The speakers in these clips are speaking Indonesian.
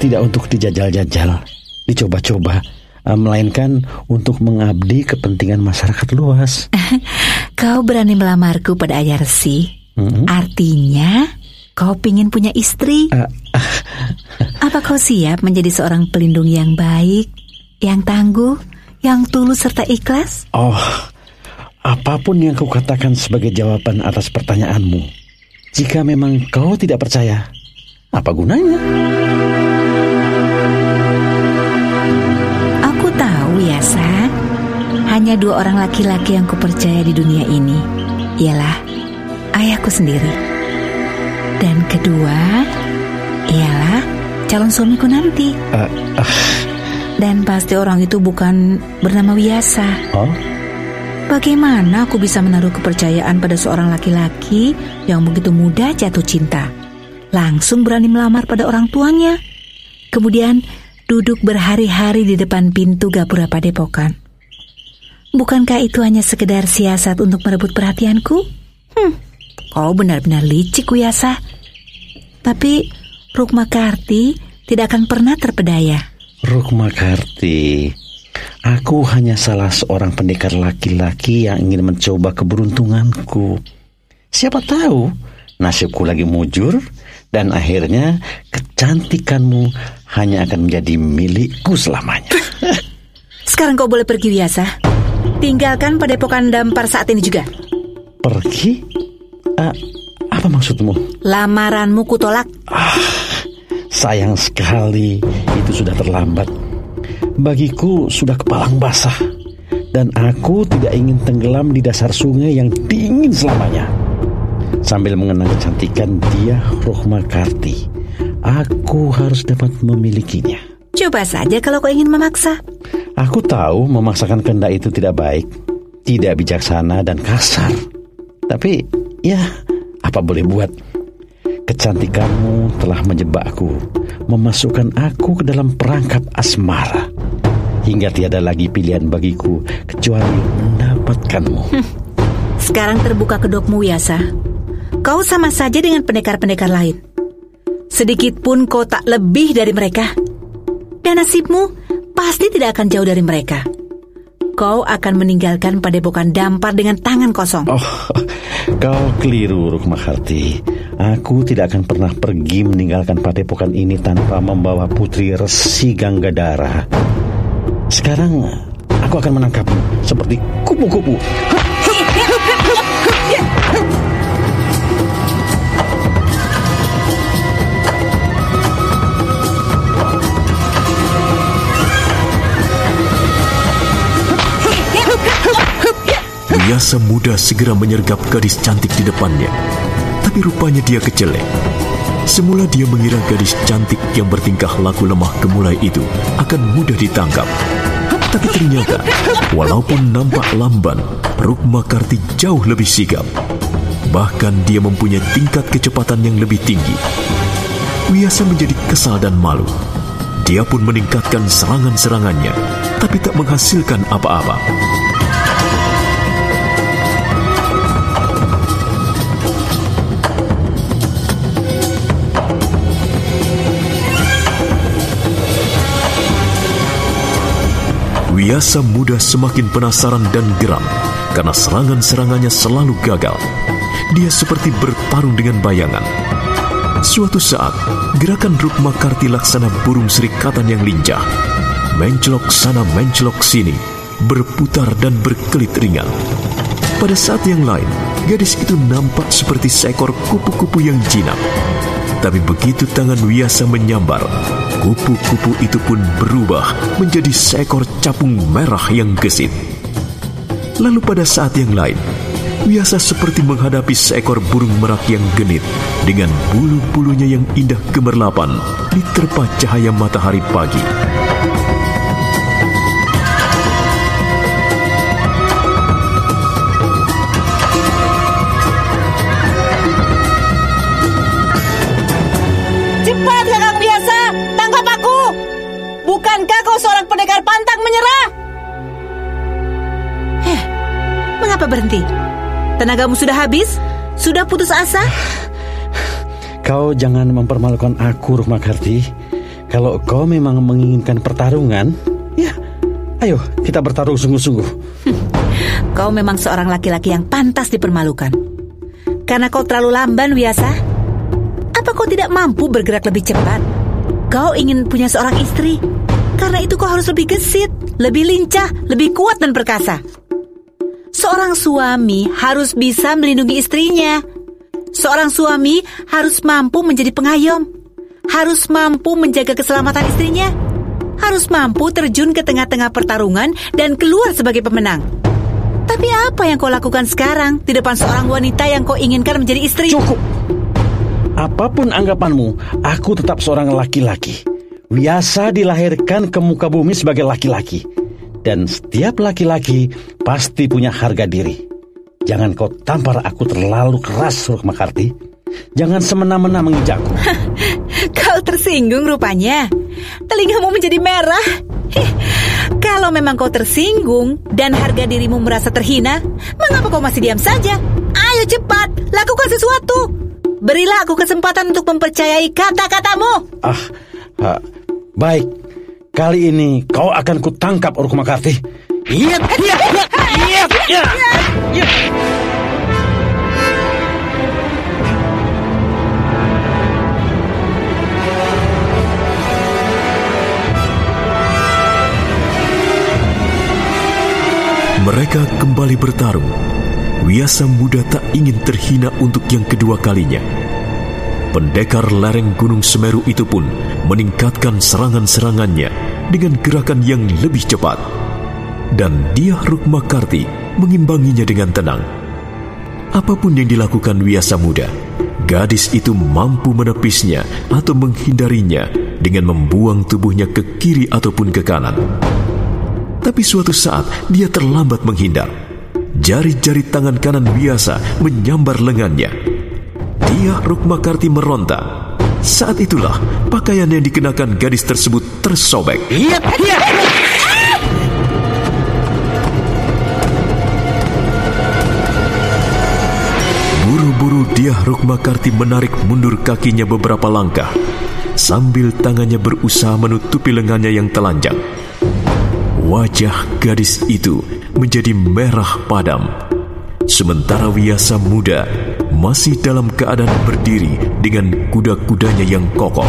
tidak untuk dijajal-jajal, dicoba-coba, eh, melainkan untuk mengabdi kepentingan masyarakat luas. Kau berani melamarku pada Ayah Resi? Mm-mm. Artinya kau pingin punya istri? Eh, Apa kau siap menjadi seorang pelindung yang baik, yang tangguh, yang tulus serta ikhlas? oh, apa pun yang kau katakan sebagai jawaban atas pertanyaanmu, jika memang kau tidak percaya, apa gunanya? Tahu ya, Sa. Hanya dua orang laki-laki yang kupercaya di dunia ini. Ialah ayahku sendiri. Dan kedua, ialah calon suamiku nanti. Eh, ah, Dan pasti orang itu bukan bernama Wiasa. oh, Bagaimana aku bisa menaruh kepercayaan pada seorang laki-laki yang begitu mudah jatuh cinta? Langsung berani melamar pada orang tuanya. Kemudian duduk berhari-hari di depan pintu gapura padepokan. Bukankah itu hanya sekedar siasat untuk merebut perhatianku? Hmm, kau benar-benar licik, Wiyasa. Tapi Rukma Karti tidak akan pernah terpedaya. Rukma Karti, aku hanya salah seorang pendekar laki-laki yang ingin mencoba keberuntunganku. Siapa tahu nasibku lagi mujur dan akhirnya kecantikanmu hanya akan menjadi milikku selamanya. Sekarang kau boleh pergi biasa. Tinggalkan padepokan dampar saat ini juga. Pergi? Ah, apa maksudmu? Lamaranmu kutolak. Sayang sekali itu sudah terlambat. Bagiku sudah kepalang basah. Dan aku tidak ingin tenggelam di dasar sungai yang dingin selamanya. Sambil mengenang kecantikan dia Rohma Karti. Aku harus dapat memilikinya. Coba saja kalau kau ingin memaksa. Aku tahu memaksakan kehendak itu tidak baik, tidak bijaksana dan kasar. Tapi ya, apa boleh buat? Kecantikanmu telah menjebakku, memasukkan aku ke dalam perangkap asmara. Hingga tiada lagi pilihan bagiku kecuali mendapatkanmu. Sekarang terbuka kedokmu, Yasa. Kau sama saja dengan pendekar-pendekar lain. Sedikit pun kau tak lebih dari mereka. Dan nasibmu pasti tidak akan jauh dari mereka. Kau akan meninggalkan padepokan dampar dengan tangan kosong. Oh, kau keliru, Rukmaharti. Aku tidak akan pernah pergi meninggalkan padepokan ini tanpa membawa putri Resi Ganggadara. Sekarang aku akan menangkapmu seperti kupu-kupu. Biasa muda segera menyergap gadis cantik di depannya. Tapi rupanya dia kecelek. Semula dia mengira gadis cantik yang bertingkah laku lemah gemulai itu akan mudah ditangkap. Tapi ternyata, walaupun nampak lamban, Rukma Karti jauh lebih sigap. Bahkan dia mempunyai tingkat kecepatan yang lebih tinggi. Wiasa menjadi kesal dan malu. Dia pun meningkatkan serangan-serangannya, tapi tak menghasilkan apa-apa. Wiasa muda semakin penasaran dan geram karena serangan-serangannya selalu gagal. Dia seperti bertarung dengan bayangan. Suatu saat, gerakan Rukma Karti laksana burung serikatan yang lincah. Mencelok sana mencelok sini, berputar dan berkelit ringan. Pada saat yang lain, gadis itu nampak seperti seekor kupu-kupu yang jinak. Tapi begitu tangan Wiasa menyambar, kupu-kupu itu pun berubah menjadi seekor capung merah yang gesit. Lalu pada saat yang lain, Wiasa seperti menghadapi seekor burung merak yang genit dengan bulu-bulunya yang indah gemerlapan diterpa cahaya matahari pagi. Tenagamu sudah habis? Sudah putus asa? Kau jangan mempermalukan aku, Rukma Karti. Kalau kau memang menginginkan pertarungan, ya, ayo kita bertarung sungguh-sungguh. Kau memang seorang laki-laki yang pantas dipermalukan. Karena kau terlalu lamban, Wiasa. Apa kau tidak mampu bergerak lebih cepat? Kau ingin punya seorang istri. Karena itu kau harus lebih gesit, lebih lincah, lebih kuat dan perkasa. Seorang suami harus bisa melindungi istrinya. Seorang suami harus mampu menjadi pengayom. Harus mampu menjaga keselamatan istrinya. Harus mampu terjun ke tengah-tengah pertarungan dan keluar sebagai pemenang. Tapi apa yang kau lakukan sekarang di depan seorang wanita yang kau inginkan menjadi istri? Cukup. Apa pun anggapanmu, aku tetap seorang laki-laki. Biasa dilahirkan ke muka bumi sebagai laki-laki. Dan setiap laki-laki pasti punya harga diri. Jangan kau tampar aku terlalu keras, Ruk Makarti. Jangan semena-mena mengijakku. Kau tersinggung rupanya. Telingamu menjadi merah. Hih, kalau memang kau tersinggung dan harga dirimu merasa terhina, mengapa kau masih diam saja? Ayo cepat, lakukan sesuatu. Berilah aku kesempatan untuk mempercayai kata-katamu. Ah, ah, baik. Kali ini kau akan kutangkap, iya, iya, iya, iya, iya. Mereka kembali bertarung. Wiasa muda tak ingin terhina untuk yang kedua kalinya. Pendekar lereng Gunung Semeru itu pun meningkatkan serangan-serangannya dengan gerakan yang lebih cepat. Dan dia Rukmakarti mengimbanginya dengan tenang. Apa pun yang dilakukan Wiasa muda, gadis itu mampu menepisnya atau menghindarinya dengan membuang tubuhnya ke kiri ataupun ke kanan. Tapi suatu saat dia terlambat menghindar. Jari-jari tangan kanan biasa menyambar lengannya. Dia Rukmakarti meronta. Saat itulah pakaian yang dikenakan gadis tersebut tersobek. Iya, iya. Buru-buru dia Rukmakarti menarik mundur kakinya beberapa langkah sambil tangannya berusaha menutupi lengannya yang telanjang. Wajah gadis itu menjadi merah padam. Sementara Wiasa muda masih dalam keadaan berdiri dengan kuda-kudanya yang kokoh.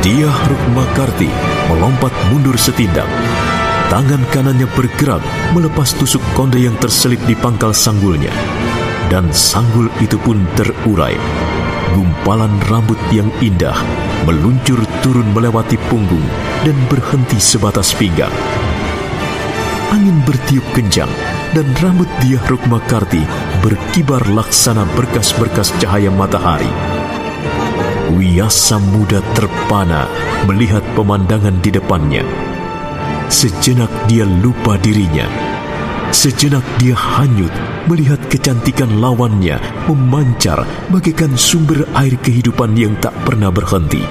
Dia Rukmakarti melompat mundur setindak. Tangan kanannya bergerak melepas tusuk konde yang terselip di pangkal sanggulnya. Dan sanggul itu pun terurai gumpalan rambut yang indah meluncur turun melewati punggung dan berhenti sebatas pinggang. Angin bertiup kencang dan rambut dia Rukmakarti berkibar laksana berkas-berkas cahaya matahari. Wiyasa muda terpana melihat pemandangan di depannya. Sejenak dia lupa dirinya. Sejenak dia hanyut melihat kecantikan lawannya memancar bagaikan sumber air kehidupan yang tak pernah berhenti.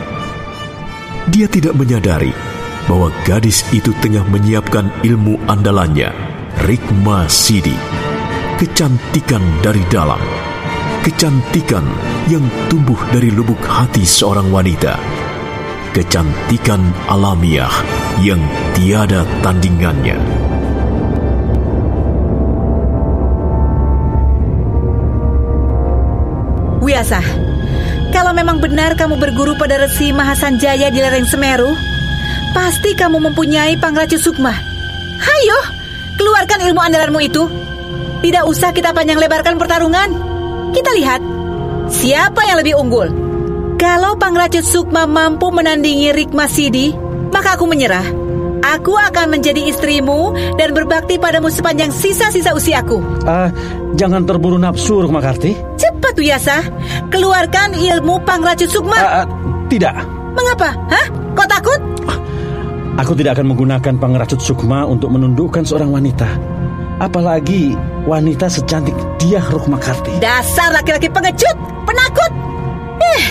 Dia tidak menyadari bahwa gadis itu tengah menyiapkan ilmu andalannya, Rikma Sidi. Kecantikan dari dalam. Kecantikan yang tumbuh dari lubuk hati seorang wanita. Kecantikan alamiah yang tiada tandingannya. Wiasa, kalau memang benar kamu berguru pada Resi Mahasanjaya di lereng Semeru, pasti kamu mempunyai Pangracu Sukma. Hayo, keluarkan ilmu andalanmu itu. Tidak usah kita panjang lebarkan pertarungan. Kita lihat siapa yang lebih unggul. Kalau Pangracut Sukma mampu menandingi Rikma Sidi, maka aku menyerah. Aku akan menjadi istrimu dan berbakti padamu sepanjang sisa-sisa usiaku. Ah, jangan terburu nafsu, Rukmakarti. Cepat, Wiyasa. Keluarkan ilmu Pangracut Sukma. Ah, ah, tidak. Mengapa? Hah? Kau takut? Aku tidak akan menggunakan pengracut sukma untuk menundukkan seorang wanita. Apalagi wanita secantik dia Rukmakarti. Dasar laki-laki pengecut, penakut. Eh,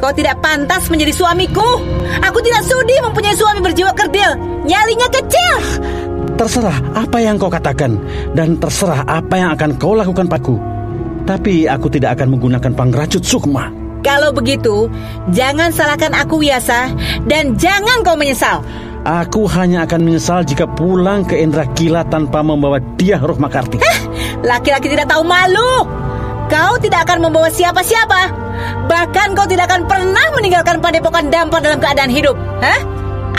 kau tidak pantas menjadi suamiku. Aku tidak sudi mempunyai suami berjiwa kerdil. Nyalinya kecil. Terserah apa yang kau katakan dan terserah apa yang akan kau lakukan padaku. Tapi aku tidak akan menggunakan pangracut sukma. Kalau begitu, jangan salahkan aku Wiyasa dan jangan kau menyesal. Aku hanya akan menyesal jika pulang ke Indra Kila tanpa membawa dia roh Makarti. Laki-laki tidak tahu malu. Kau tidak akan membawa siapa-siapa. Bahkan kau tidak akan pernah meninggalkan padepokan dampar dalam keadaan hidup. Hah?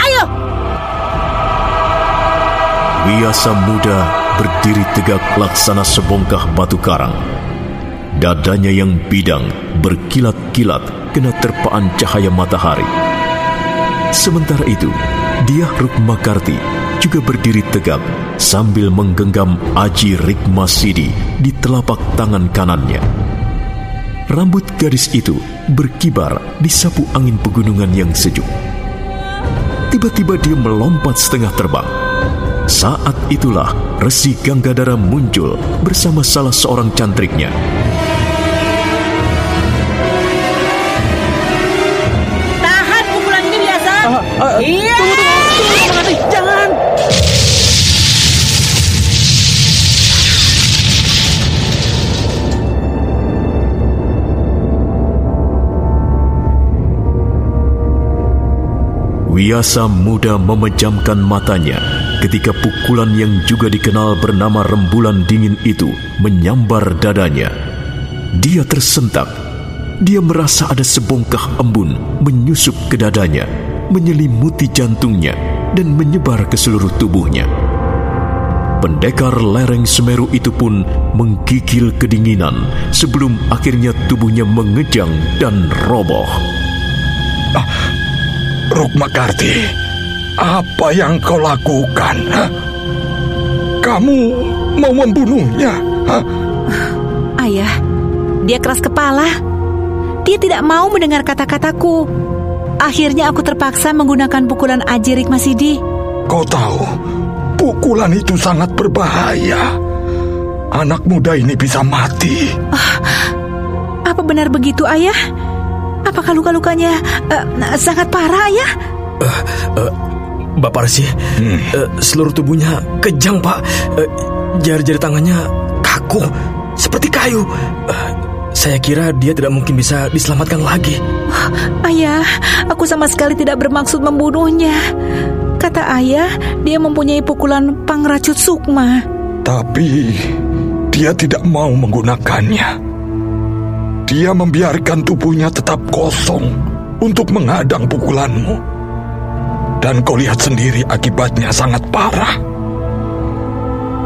Ayo, Wiyasa muda berdiri tegak laksana sebongkah batu karang. Dadanya yang bidang berkilat-kilat kena terpaan cahaya matahari. Sementara itu, dia Rukmakarti juga berdiri tegak sambil menggenggam aji Rikmasidi di telapak tangan kanannya. Rambut gadis itu berkibar di sapu angin pegunungan yang sejuk. Tiba-tiba dia melompat setengah terbang. Saat itulah Resi Ganggadara muncul bersama salah seorang cantriknya. Wiyasa. ah, iya. Jangan! Wiyasa muda memejamkan matanya ketika pukulan yang juga dikenal bernama rembulan dingin itu menyambar dadanya. Dia tersentak. Dia merasa ada sebongkah embun menyusup ke dadanya, menyelimuti jantungnya, dan menyebar ke seluruh tubuhnya. Pendekar lereng Semeru itu pun menggigil kedinginan sebelum akhirnya tubuhnya mengejang dan roboh. Rukmakarti, apa yang kau lakukan? hah? Kamu mau membunuhnya? hah? Ayah, dia keras kepala. Dia tidak mau mendengar kata-kataku. Akhirnya aku terpaksa menggunakan pukulan Ajirik Masidi. Kau tahu, pukulan itu sangat berbahaya. Anak muda ini bisa mati. Apa benar begitu, Ayah? Apakah luka-lukanya eh, sangat parah, Ayah? Bapak Resi, eh, seluruh tubuhnya kejang, Pak. Eh, Jari-jari tangannya kaku, seperti kayu. Eh, saya kira dia tidak mungkin bisa diselamatkan lagi. Ayah, aku sama sekali tidak bermaksud membunuhnya. Kata ayah, dia mempunyai pukulan pangracut sukma. Tapi dia tidak mau menggunakannya. Dia membiarkan tubuhnya tetap kosong untuk menghadang pukulanmu. Dan kau lihat sendiri akibatnya sangat parah.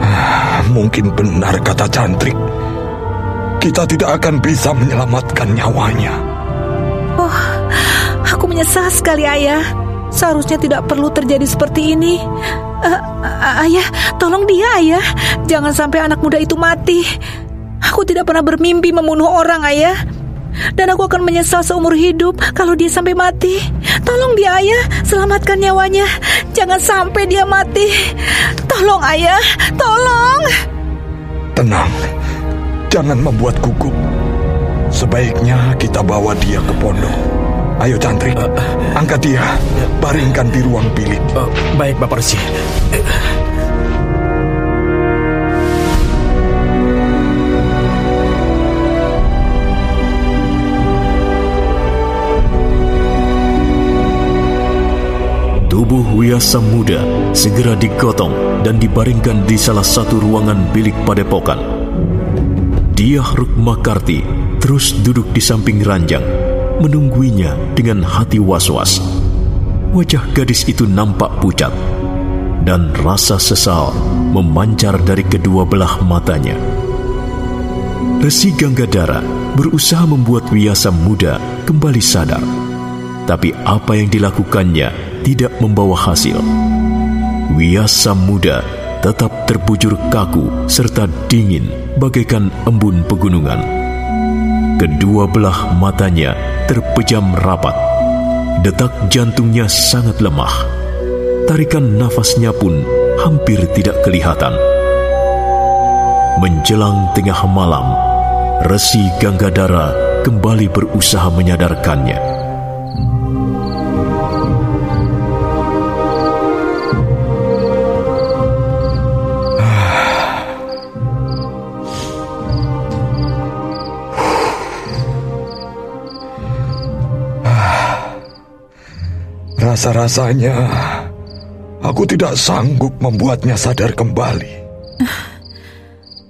Ah, Mungkin benar kata Cantrik. Kita tidak akan bisa menyelamatkan nyawanya. Oh, aku menyesal sekali ayah. Seharusnya tidak perlu terjadi seperti ini. Eh, ayah, tolong dia ayah. Jangan sampai anak muda itu mati. Aku tidak pernah bermimpi membunuh orang ayah. Dan aku akan menyesal seumur hidup kalau dia sampai mati. Tolong dia ayah, selamatkan nyawanya. Jangan sampai dia mati. Tolong ayah, tolong. Tenang, jangan membuat gugup. Sebaiknya kita bawa dia ke pondok. Ayo Cantrik, angkat dia, baringkan di ruang bilik. Eh, baik, Bapak Resi. Tubuh Wiyasa muda segera digotong dan dibaringkan di salah satu ruangan bilik padepokan. Dia Rukmakarti terus duduk di samping ranjang, menungguinya dengan hati was-was. Wajah gadis itu nampak pucat, dan rasa sesal memancar dari kedua belah matanya. Resi Ganggadara berusaha membuat Wiyasa muda kembali sadar. Tapi apa yang dilakukannya tidak membawa hasil. Wiyasa muda tetap terbujur kaku serta dingin bagaikan embun pegunungan. Kedua belah matanya terpejam rapat. Detak jantungnya sangat lemah. Tarikan nafasnya pun hampir tidak kelihatan. Menjelang tengah malam, Resi Ganggadara kembali berusaha menyadarkannya. Rasa-rasanya aku tidak sanggup membuatnya sadar kembali.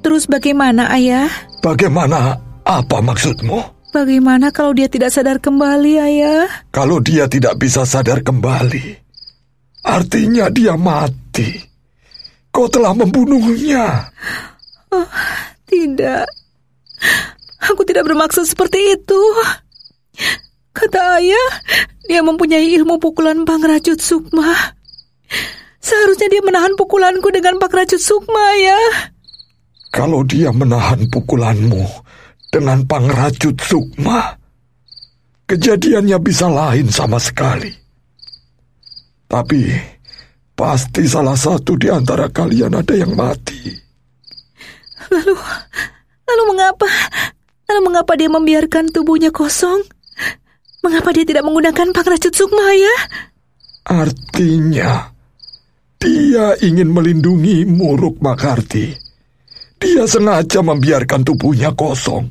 Terus bagaimana, Ayah? Bagaimana? Apa maksudmu? Bagaimana kalau dia tidak sadar kembali, Ayah? Kalau dia tidak bisa sadar kembali, artinya dia mati. Kau telah membunuhnya. Oh, tidak. Aku tidak bermaksud seperti itu. Kata ayah, dia mempunyai ilmu pukulan Pangrajut Sukma. Seharusnya dia menahan pukulanku dengan Pangrajut Sukma ya. Kalau dia menahan pukulanmu dengan Pangrajut Sukma, kejadiannya bisa lain sama sekali. Tapi pasti salah satu di antara kalian ada yang mati. Lalu, lalu mengapa? Lalu mengapa dia membiarkan tubuhnya kosong? Mengapa dia tidak menggunakan Pangrajut Sukma ya? Artinya, dia ingin melindungi Muruk Makarti. Dia sengaja membiarkan tubuhnya kosong.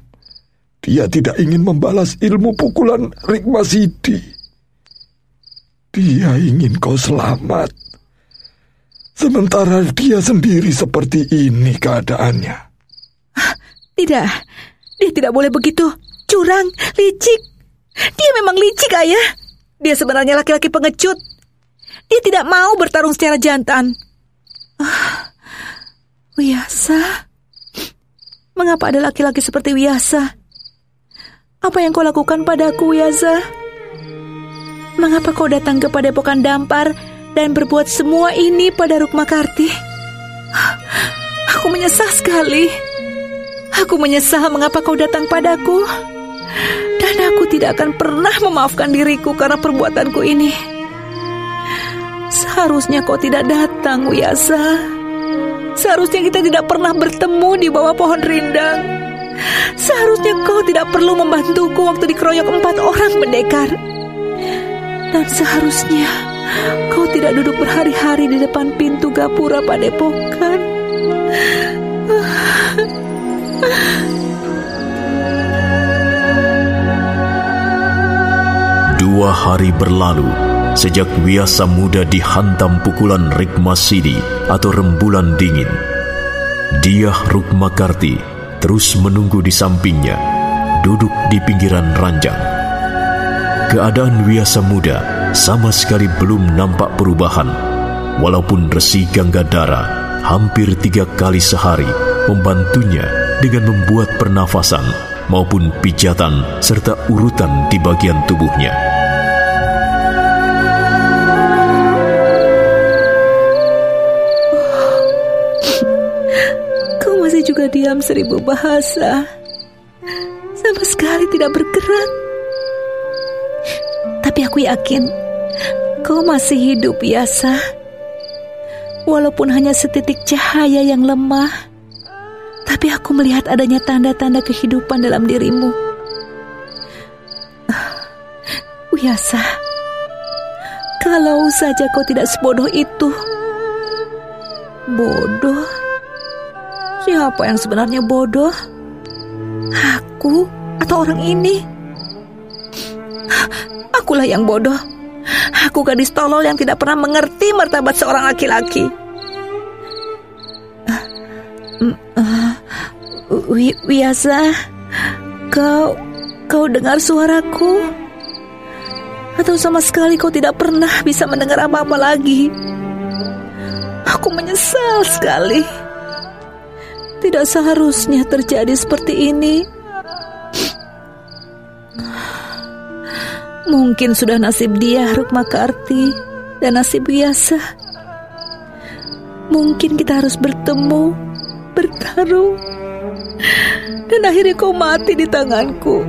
Dia tidak ingin membalas ilmu pukulan Rikmasidi. Dia ingin kau selamat. Sementara dia sendiri seperti ini keadaannya. Tidak, dia tidak boleh begitu. Curang, licik. Dia memang licik, ayah. Dia sebenarnya laki-laki pengecut. Dia tidak mau bertarung secara jantan. Ah, Wiyasa? Mengapa ada laki-laki seperti Wiyasa? Apa yang kau lakukan padaku, Wiyasa? Mengapa kau datang kepada Pokan Dampar dan berbuat semua ini pada Rukmakarti? Aku menyesal sekali. Aku menyesal mengapa kau datang padaku. Dan aku tidak akan pernah memaafkan diriku karena perbuatanku ini. Seharusnya kau tidak datang, Wiyasa. Seharusnya kita tidak pernah bertemu di bawah pohon rindang. Seharusnya kau tidak perlu membantuku waktu dikeroyok empat orang pendekar. Dan seharusnya kau tidak duduk berhari-hari di depan pintu gapura padepokan. Dua hari berlalu sejak Wiasa Muda dihantam pukulan Rikmasidi atau rembulan dingin. Dia Rukmakarti terus menunggu di sampingnya, duduk di pinggiran ranjang. Keadaan Wiasa Muda sama sekali belum nampak perubahan, walaupun Resi Ganggadara hampir tiga kali sehari membantunya dengan membuat pernafasan maupun pijatan serta urutan di bagian tubuhnya. Diam seribu bahasa. Sama sekali tidak bergerak. Tapi aku yakin kau masih hidup biasa. Walaupun hanya setitik cahaya yang lemah, tapi aku melihat adanya tanda-tanda kehidupan dalam dirimu. Ah, Wiyasa, kalau saja kau tidak sebodoh itu. Bodoh? Siapa yang sebenarnya bodoh? Aku atau orang ini? Akulah yang bodoh. Aku gadis tolol yang tidak pernah mengerti martabat seorang laki-laki. Wiyasa, kau kau dengar suaraku? Atau sama sekali kau tidak pernah bisa mendengar apa-apa lagi? Aku menyesal sekali. Tidak seharusnya terjadi seperti ini. Mungkin sudah nasib dia Rukmakarti dan nasib biasa. Mungkin kita harus bertemu, bertarung, dan akhirnya kau mati di tanganku.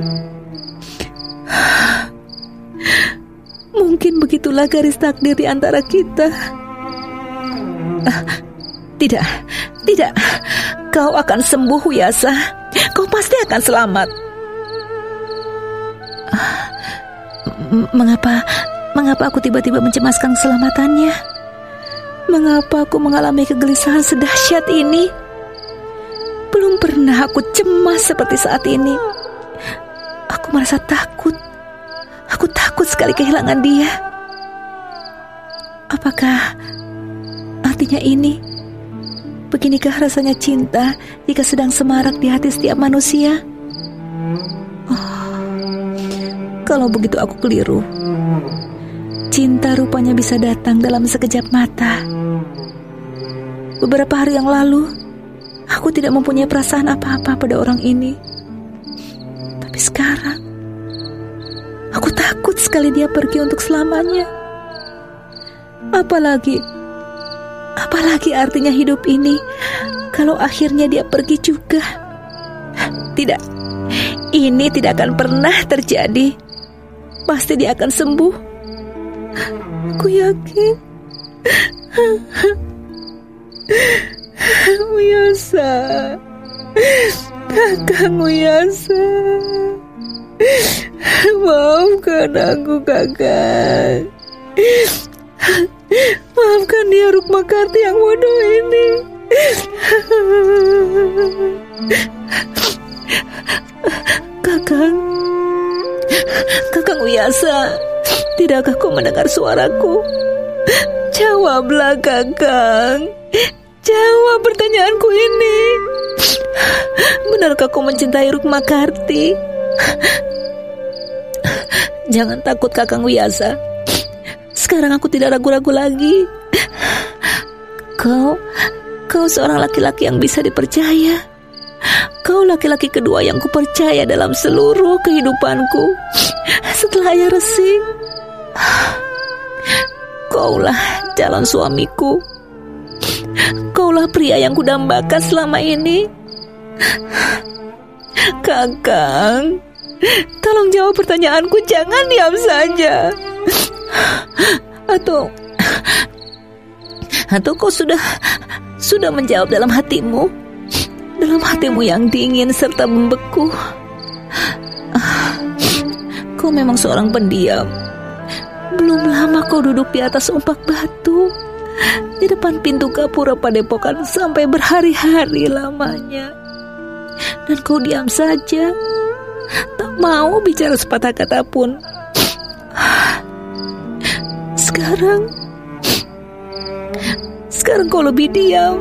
Mungkin begitulah garis takdir di antara kita. Ah, tidak, tidak. Kau akan sembuh, Yasa. Kau pasti akan selamat. Mengapa, mengapa aku tiba-tiba mencemaskan keselamatannya? Mengapa aku mengalami kegelisahan sedahsyat ini? Belum pernah aku cemas seperti saat ini. Aku merasa takut. Aku takut sekali kehilangan dia. Apakah artinya ini? Beginikah rasanya cinta jika sedang semarak di hati setiap manusia? Oh, kalau begitu aku keliru. Cinta rupanya bisa datang dalam sekejap mata. Beberapa hari yang lalu, aku tidak mempunyai perasaan apa-apa pada orang ini. Tapi sekarang, aku takut sekali dia pergi untuk selamanya. Apalagi Apalagi artinya hidup ini kalau akhirnya dia pergi juga? Tidak, ini tidak akan pernah terjadi. Pasti dia akan sembuh. Aku yakin. Muyasa. Kakak Muyasa. Maafkan aku kakak. Maafkan dia Rukma Karti yang bodoh ini. Kakang, Kakang Wiyasa, tidakkah kau mendengar suaraku? Jawablah Kakang. Jawab pertanyaanku ini. Benarkah kau mencintai Rukma Karti? Jangan takut Kakang Wiyasa. Sekarang aku tidak ragu-ragu lagi. Kau, kau seorang laki-laki yang bisa dipercaya. Kau laki-laki kedua yang kupercaya dalam seluruh kehidupanku. Setelah ayah resi, kaulah calon suamiku. Kaulah pria yang kudambakan selama ini. Kakang, tolong jawab pertanyaanku, jangan diam saja. Atau atau kau sudah sudah menjawab dalam hatimu? Dalam hatimu yang dingin serta membeku. Kau memang seorang pendiam. Belum lama kau duduk di atas umpak batu di depan pintu kapura padepokan sampai berhari-hari lamanya. Dan kau diam saja, tak mau bicara sepatah kata pun. Sekarang? Sekarang kau lebih diam.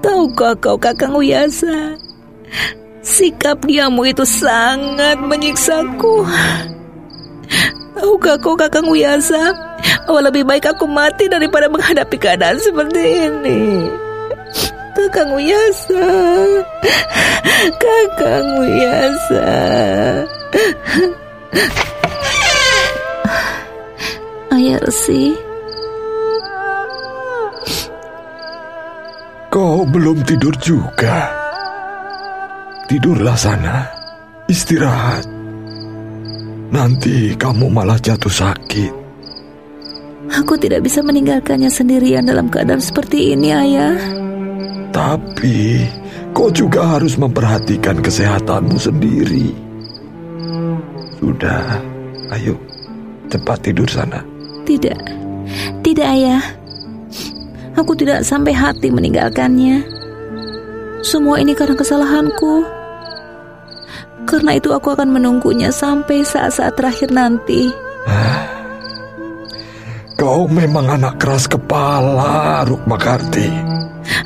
Tahukah kau kakang Wiyasa Sikap diamu itu sangat menyiksaku. Tahukah kau kakang Wiyasa Bahwa lebih baik aku mati daripada menghadapi keadaan seperti ini? Kakang Wiyasa Kakang Wiyasa Ayah Resi Kau belum tidur juga. Tidurlah sana. Istirahat. Nanti kamu malah jatuh sakit. Aku tidak bisa meninggalkannya sendirian dalam keadaan seperti ini ayah. Tapi Kau juga harus memperhatikan kesehatanmu sendiri. Sudah Ayo Cepat tidur sana tidak, tidak ayah. Aku tidak sampai hati meninggalkannya. Semua ini karena kesalahanku. Karena itu aku akan menunggunya sampai saat-saat terakhir nanti. Kau memang anak keras kepala, Rukma Karti.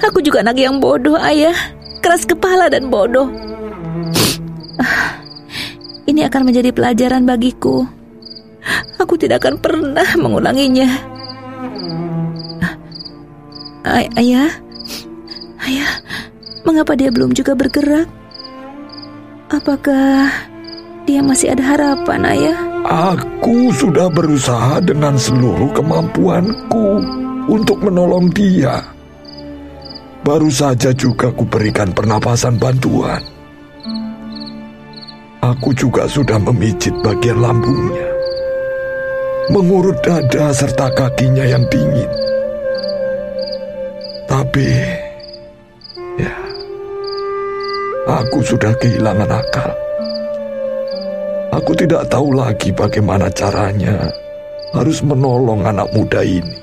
Aku juga anak yang bodoh, ayah. Keras kepala dan bodoh. Ah, ini akan menjadi pelajaran bagiku. Aku tidak akan pernah mengulanginya. Ay ayah, ayah, mengapa dia belum juga bergerak? Apakah dia masih ada harapan, ayah? Aku sudah berusaha dengan seluruh kemampuanku untuk menolong dia. Baru saja juga kuberikan pernapasan bantuan. Aku juga sudah memijit bagian lambungnya mengurut dada serta kakinya yang dingin. Tapi, ya, aku sudah kehilangan akal. Aku tidak tahu lagi bagaimana caranya harus menolong anak muda ini.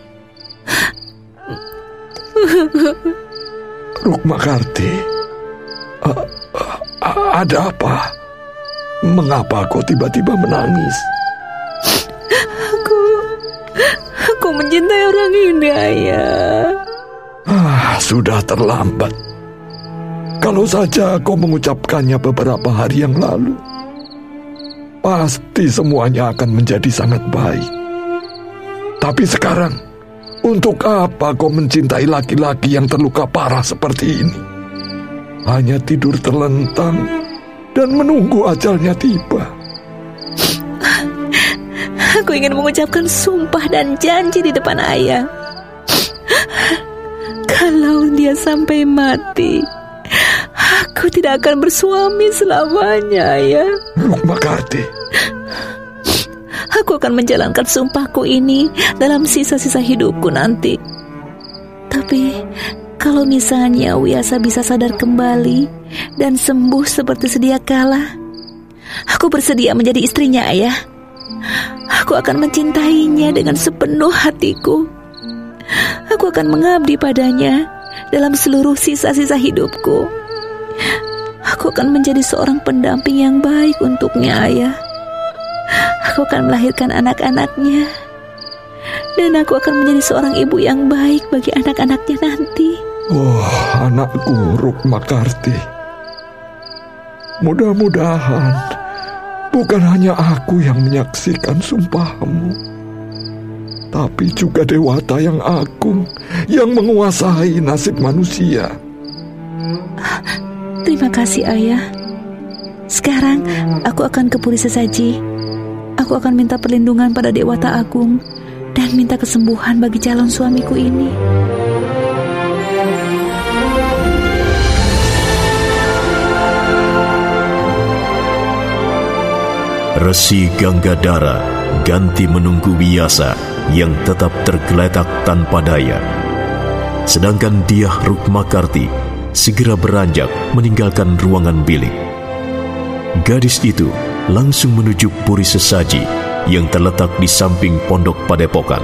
Rukma Karti, ada apa? Mengapa kau tiba-tiba menangis? Mencintai orang ini, Ayah. Ah, sudah terlambat. Kalau saja kau mengucapkannya beberapa hari yang lalu, pasti semuanya akan menjadi sangat baik. Tapi sekarang, untuk apa kau mencintai laki-laki yang terluka parah seperti ini? Hanya tidur terlentang dan menunggu ajalnya tiba. Aku ingin mengucapkan sumpah dan janji di depan ayah. Kalau dia sampai mati, aku tidak akan bersuami selamanya, ayah. Rukma Karti, Aku akan menjalankan sumpahku ini dalam sisa-sisa hidupku nanti. Tapi kalau misalnya Wiasa bisa sadar kembali dan sembuh seperti sedia kala, aku bersedia menjadi istrinya, ayah. Aku akan mencintainya dengan sepenuh hatiku. Aku akan mengabdi padanya dalam seluruh sisa-sisa hidupku. Aku akan menjadi seorang pendamping yang baik untuknya, ayah. Aku akan melahirkan anak-anaknya. Dan aku akan menjadi seorang ibu yang baik bagi anak-anaknya nanti. oh anakku Rukma Karti. Mudah-mudahan bukan hanya aku yang menyaksikan sumpahmu, tapi juga Dewata yang agung yang menguasai nasib manusia. Terima kasih, ayah. Sekarang aku akan ke Puri Sesaji. Aku akan minta perlindungan pada Dewata Agung dan minta kesembuhan bagi calon suamiku ini. Resi Ganggadara ganti menunggu Wiyasa yang tetap tergeletak tanpa daya. Sedangkan dia Rukmakarti segera beranjak meninggalkan ruangan bilik. Gadis itu langsung menuju Puri Sesaji yang terletak di samping pondok padepokan.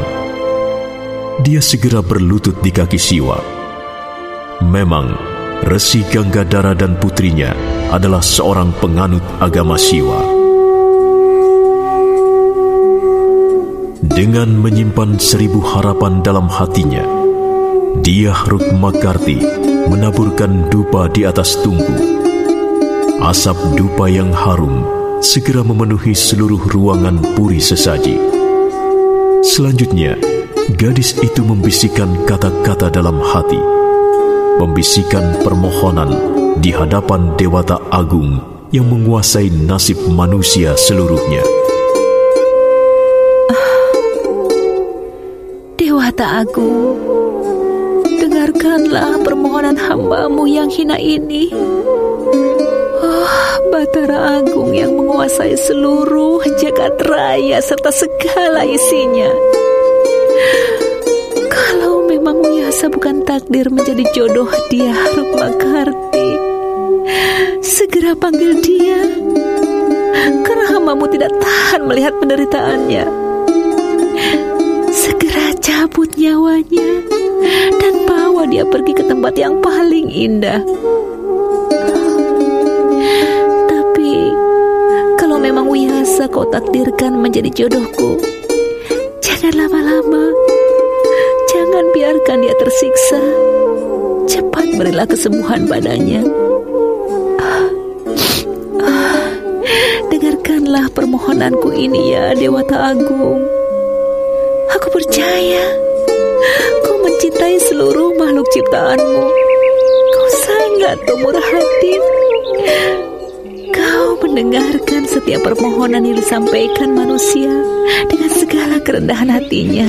Dia segera berlutut di kaki Siwa. Memang, Resi Ganggadara dan putrinya adalah seorang penganut agama Siwa. Dengan menyimpan seribu harapan dalam hatinya, dia Rukmakarti menaburkan dupa di atas tungku. Asap dupa yang harum segera memenuhi seluruh ruangan puri sesaji. Selanjutnya, gadis itu membisikkan kata-kata dalam hati, membisikkan permohonan di hadapan Dewata Agung yang menguasai nasib manusia seluruhnya. Dewata Agung, dengarkanlah permohonan hambamu yang hina ini. Oh, Batara Agung yang menguasai seluruh jagat raya serta segala isinya. Kalau memang Wiyasa bukan takdir menjadi jodoh dia Rukmakarti, segera panggil dia. Karena hambamu tidak tahan melihat penderitaannya. Cabut nyawanya dan bawa dia pergi ke tempat yang paling indah. Tapi kalau memang Wiyasa kau takdirkan menjadi jodohku, jangan lama-lama. Jangan biarkan dia tersiksa. Cepat berilah kesembuhan ah, Dengarkanlah permohonanku ini ya Dewata Agung. Aku percaya kau mencintai seluruh makhluk ciptaanmu. Kau sangat pemurah hati. Kau mendengarkan setiap permohonan yang disampaikan manusia dengan segala kerendahan hatinya.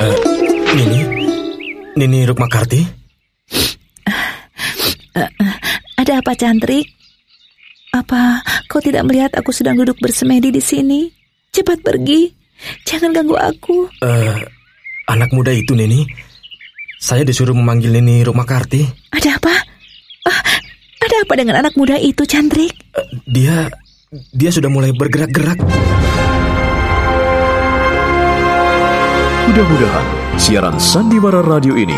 Eh, Nini? Nini Rukmakarti? Ada apa, Cantrik? Apa kau tidak melihat aku sedang duduk bersemedi di sini? Cepat pergi. Jangan ganggu aku. Eh, anak muda itu, Nini. Saya disuruh memanggil Nini Rukmakarti. Ada apa? Ah, ada apa dengan anak muda itu, Cantrik? Eh, dia dia sudah mulai bergerak-gerak. Mudah-mudahan siaran Sandiwara Radio ini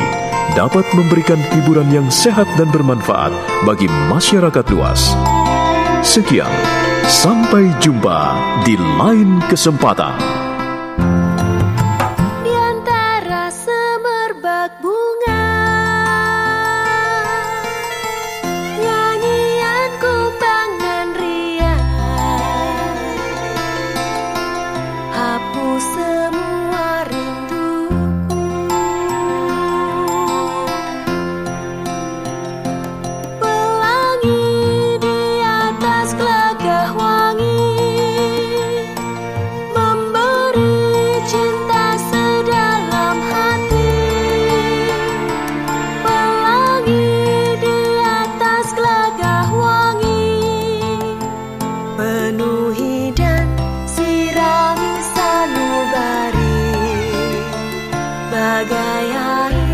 dapat memberikan hiburan yang sehat dan bermanfaat bagi masyarakat luas. Sekian, sampai jumpa di lain kesempatan. Bagay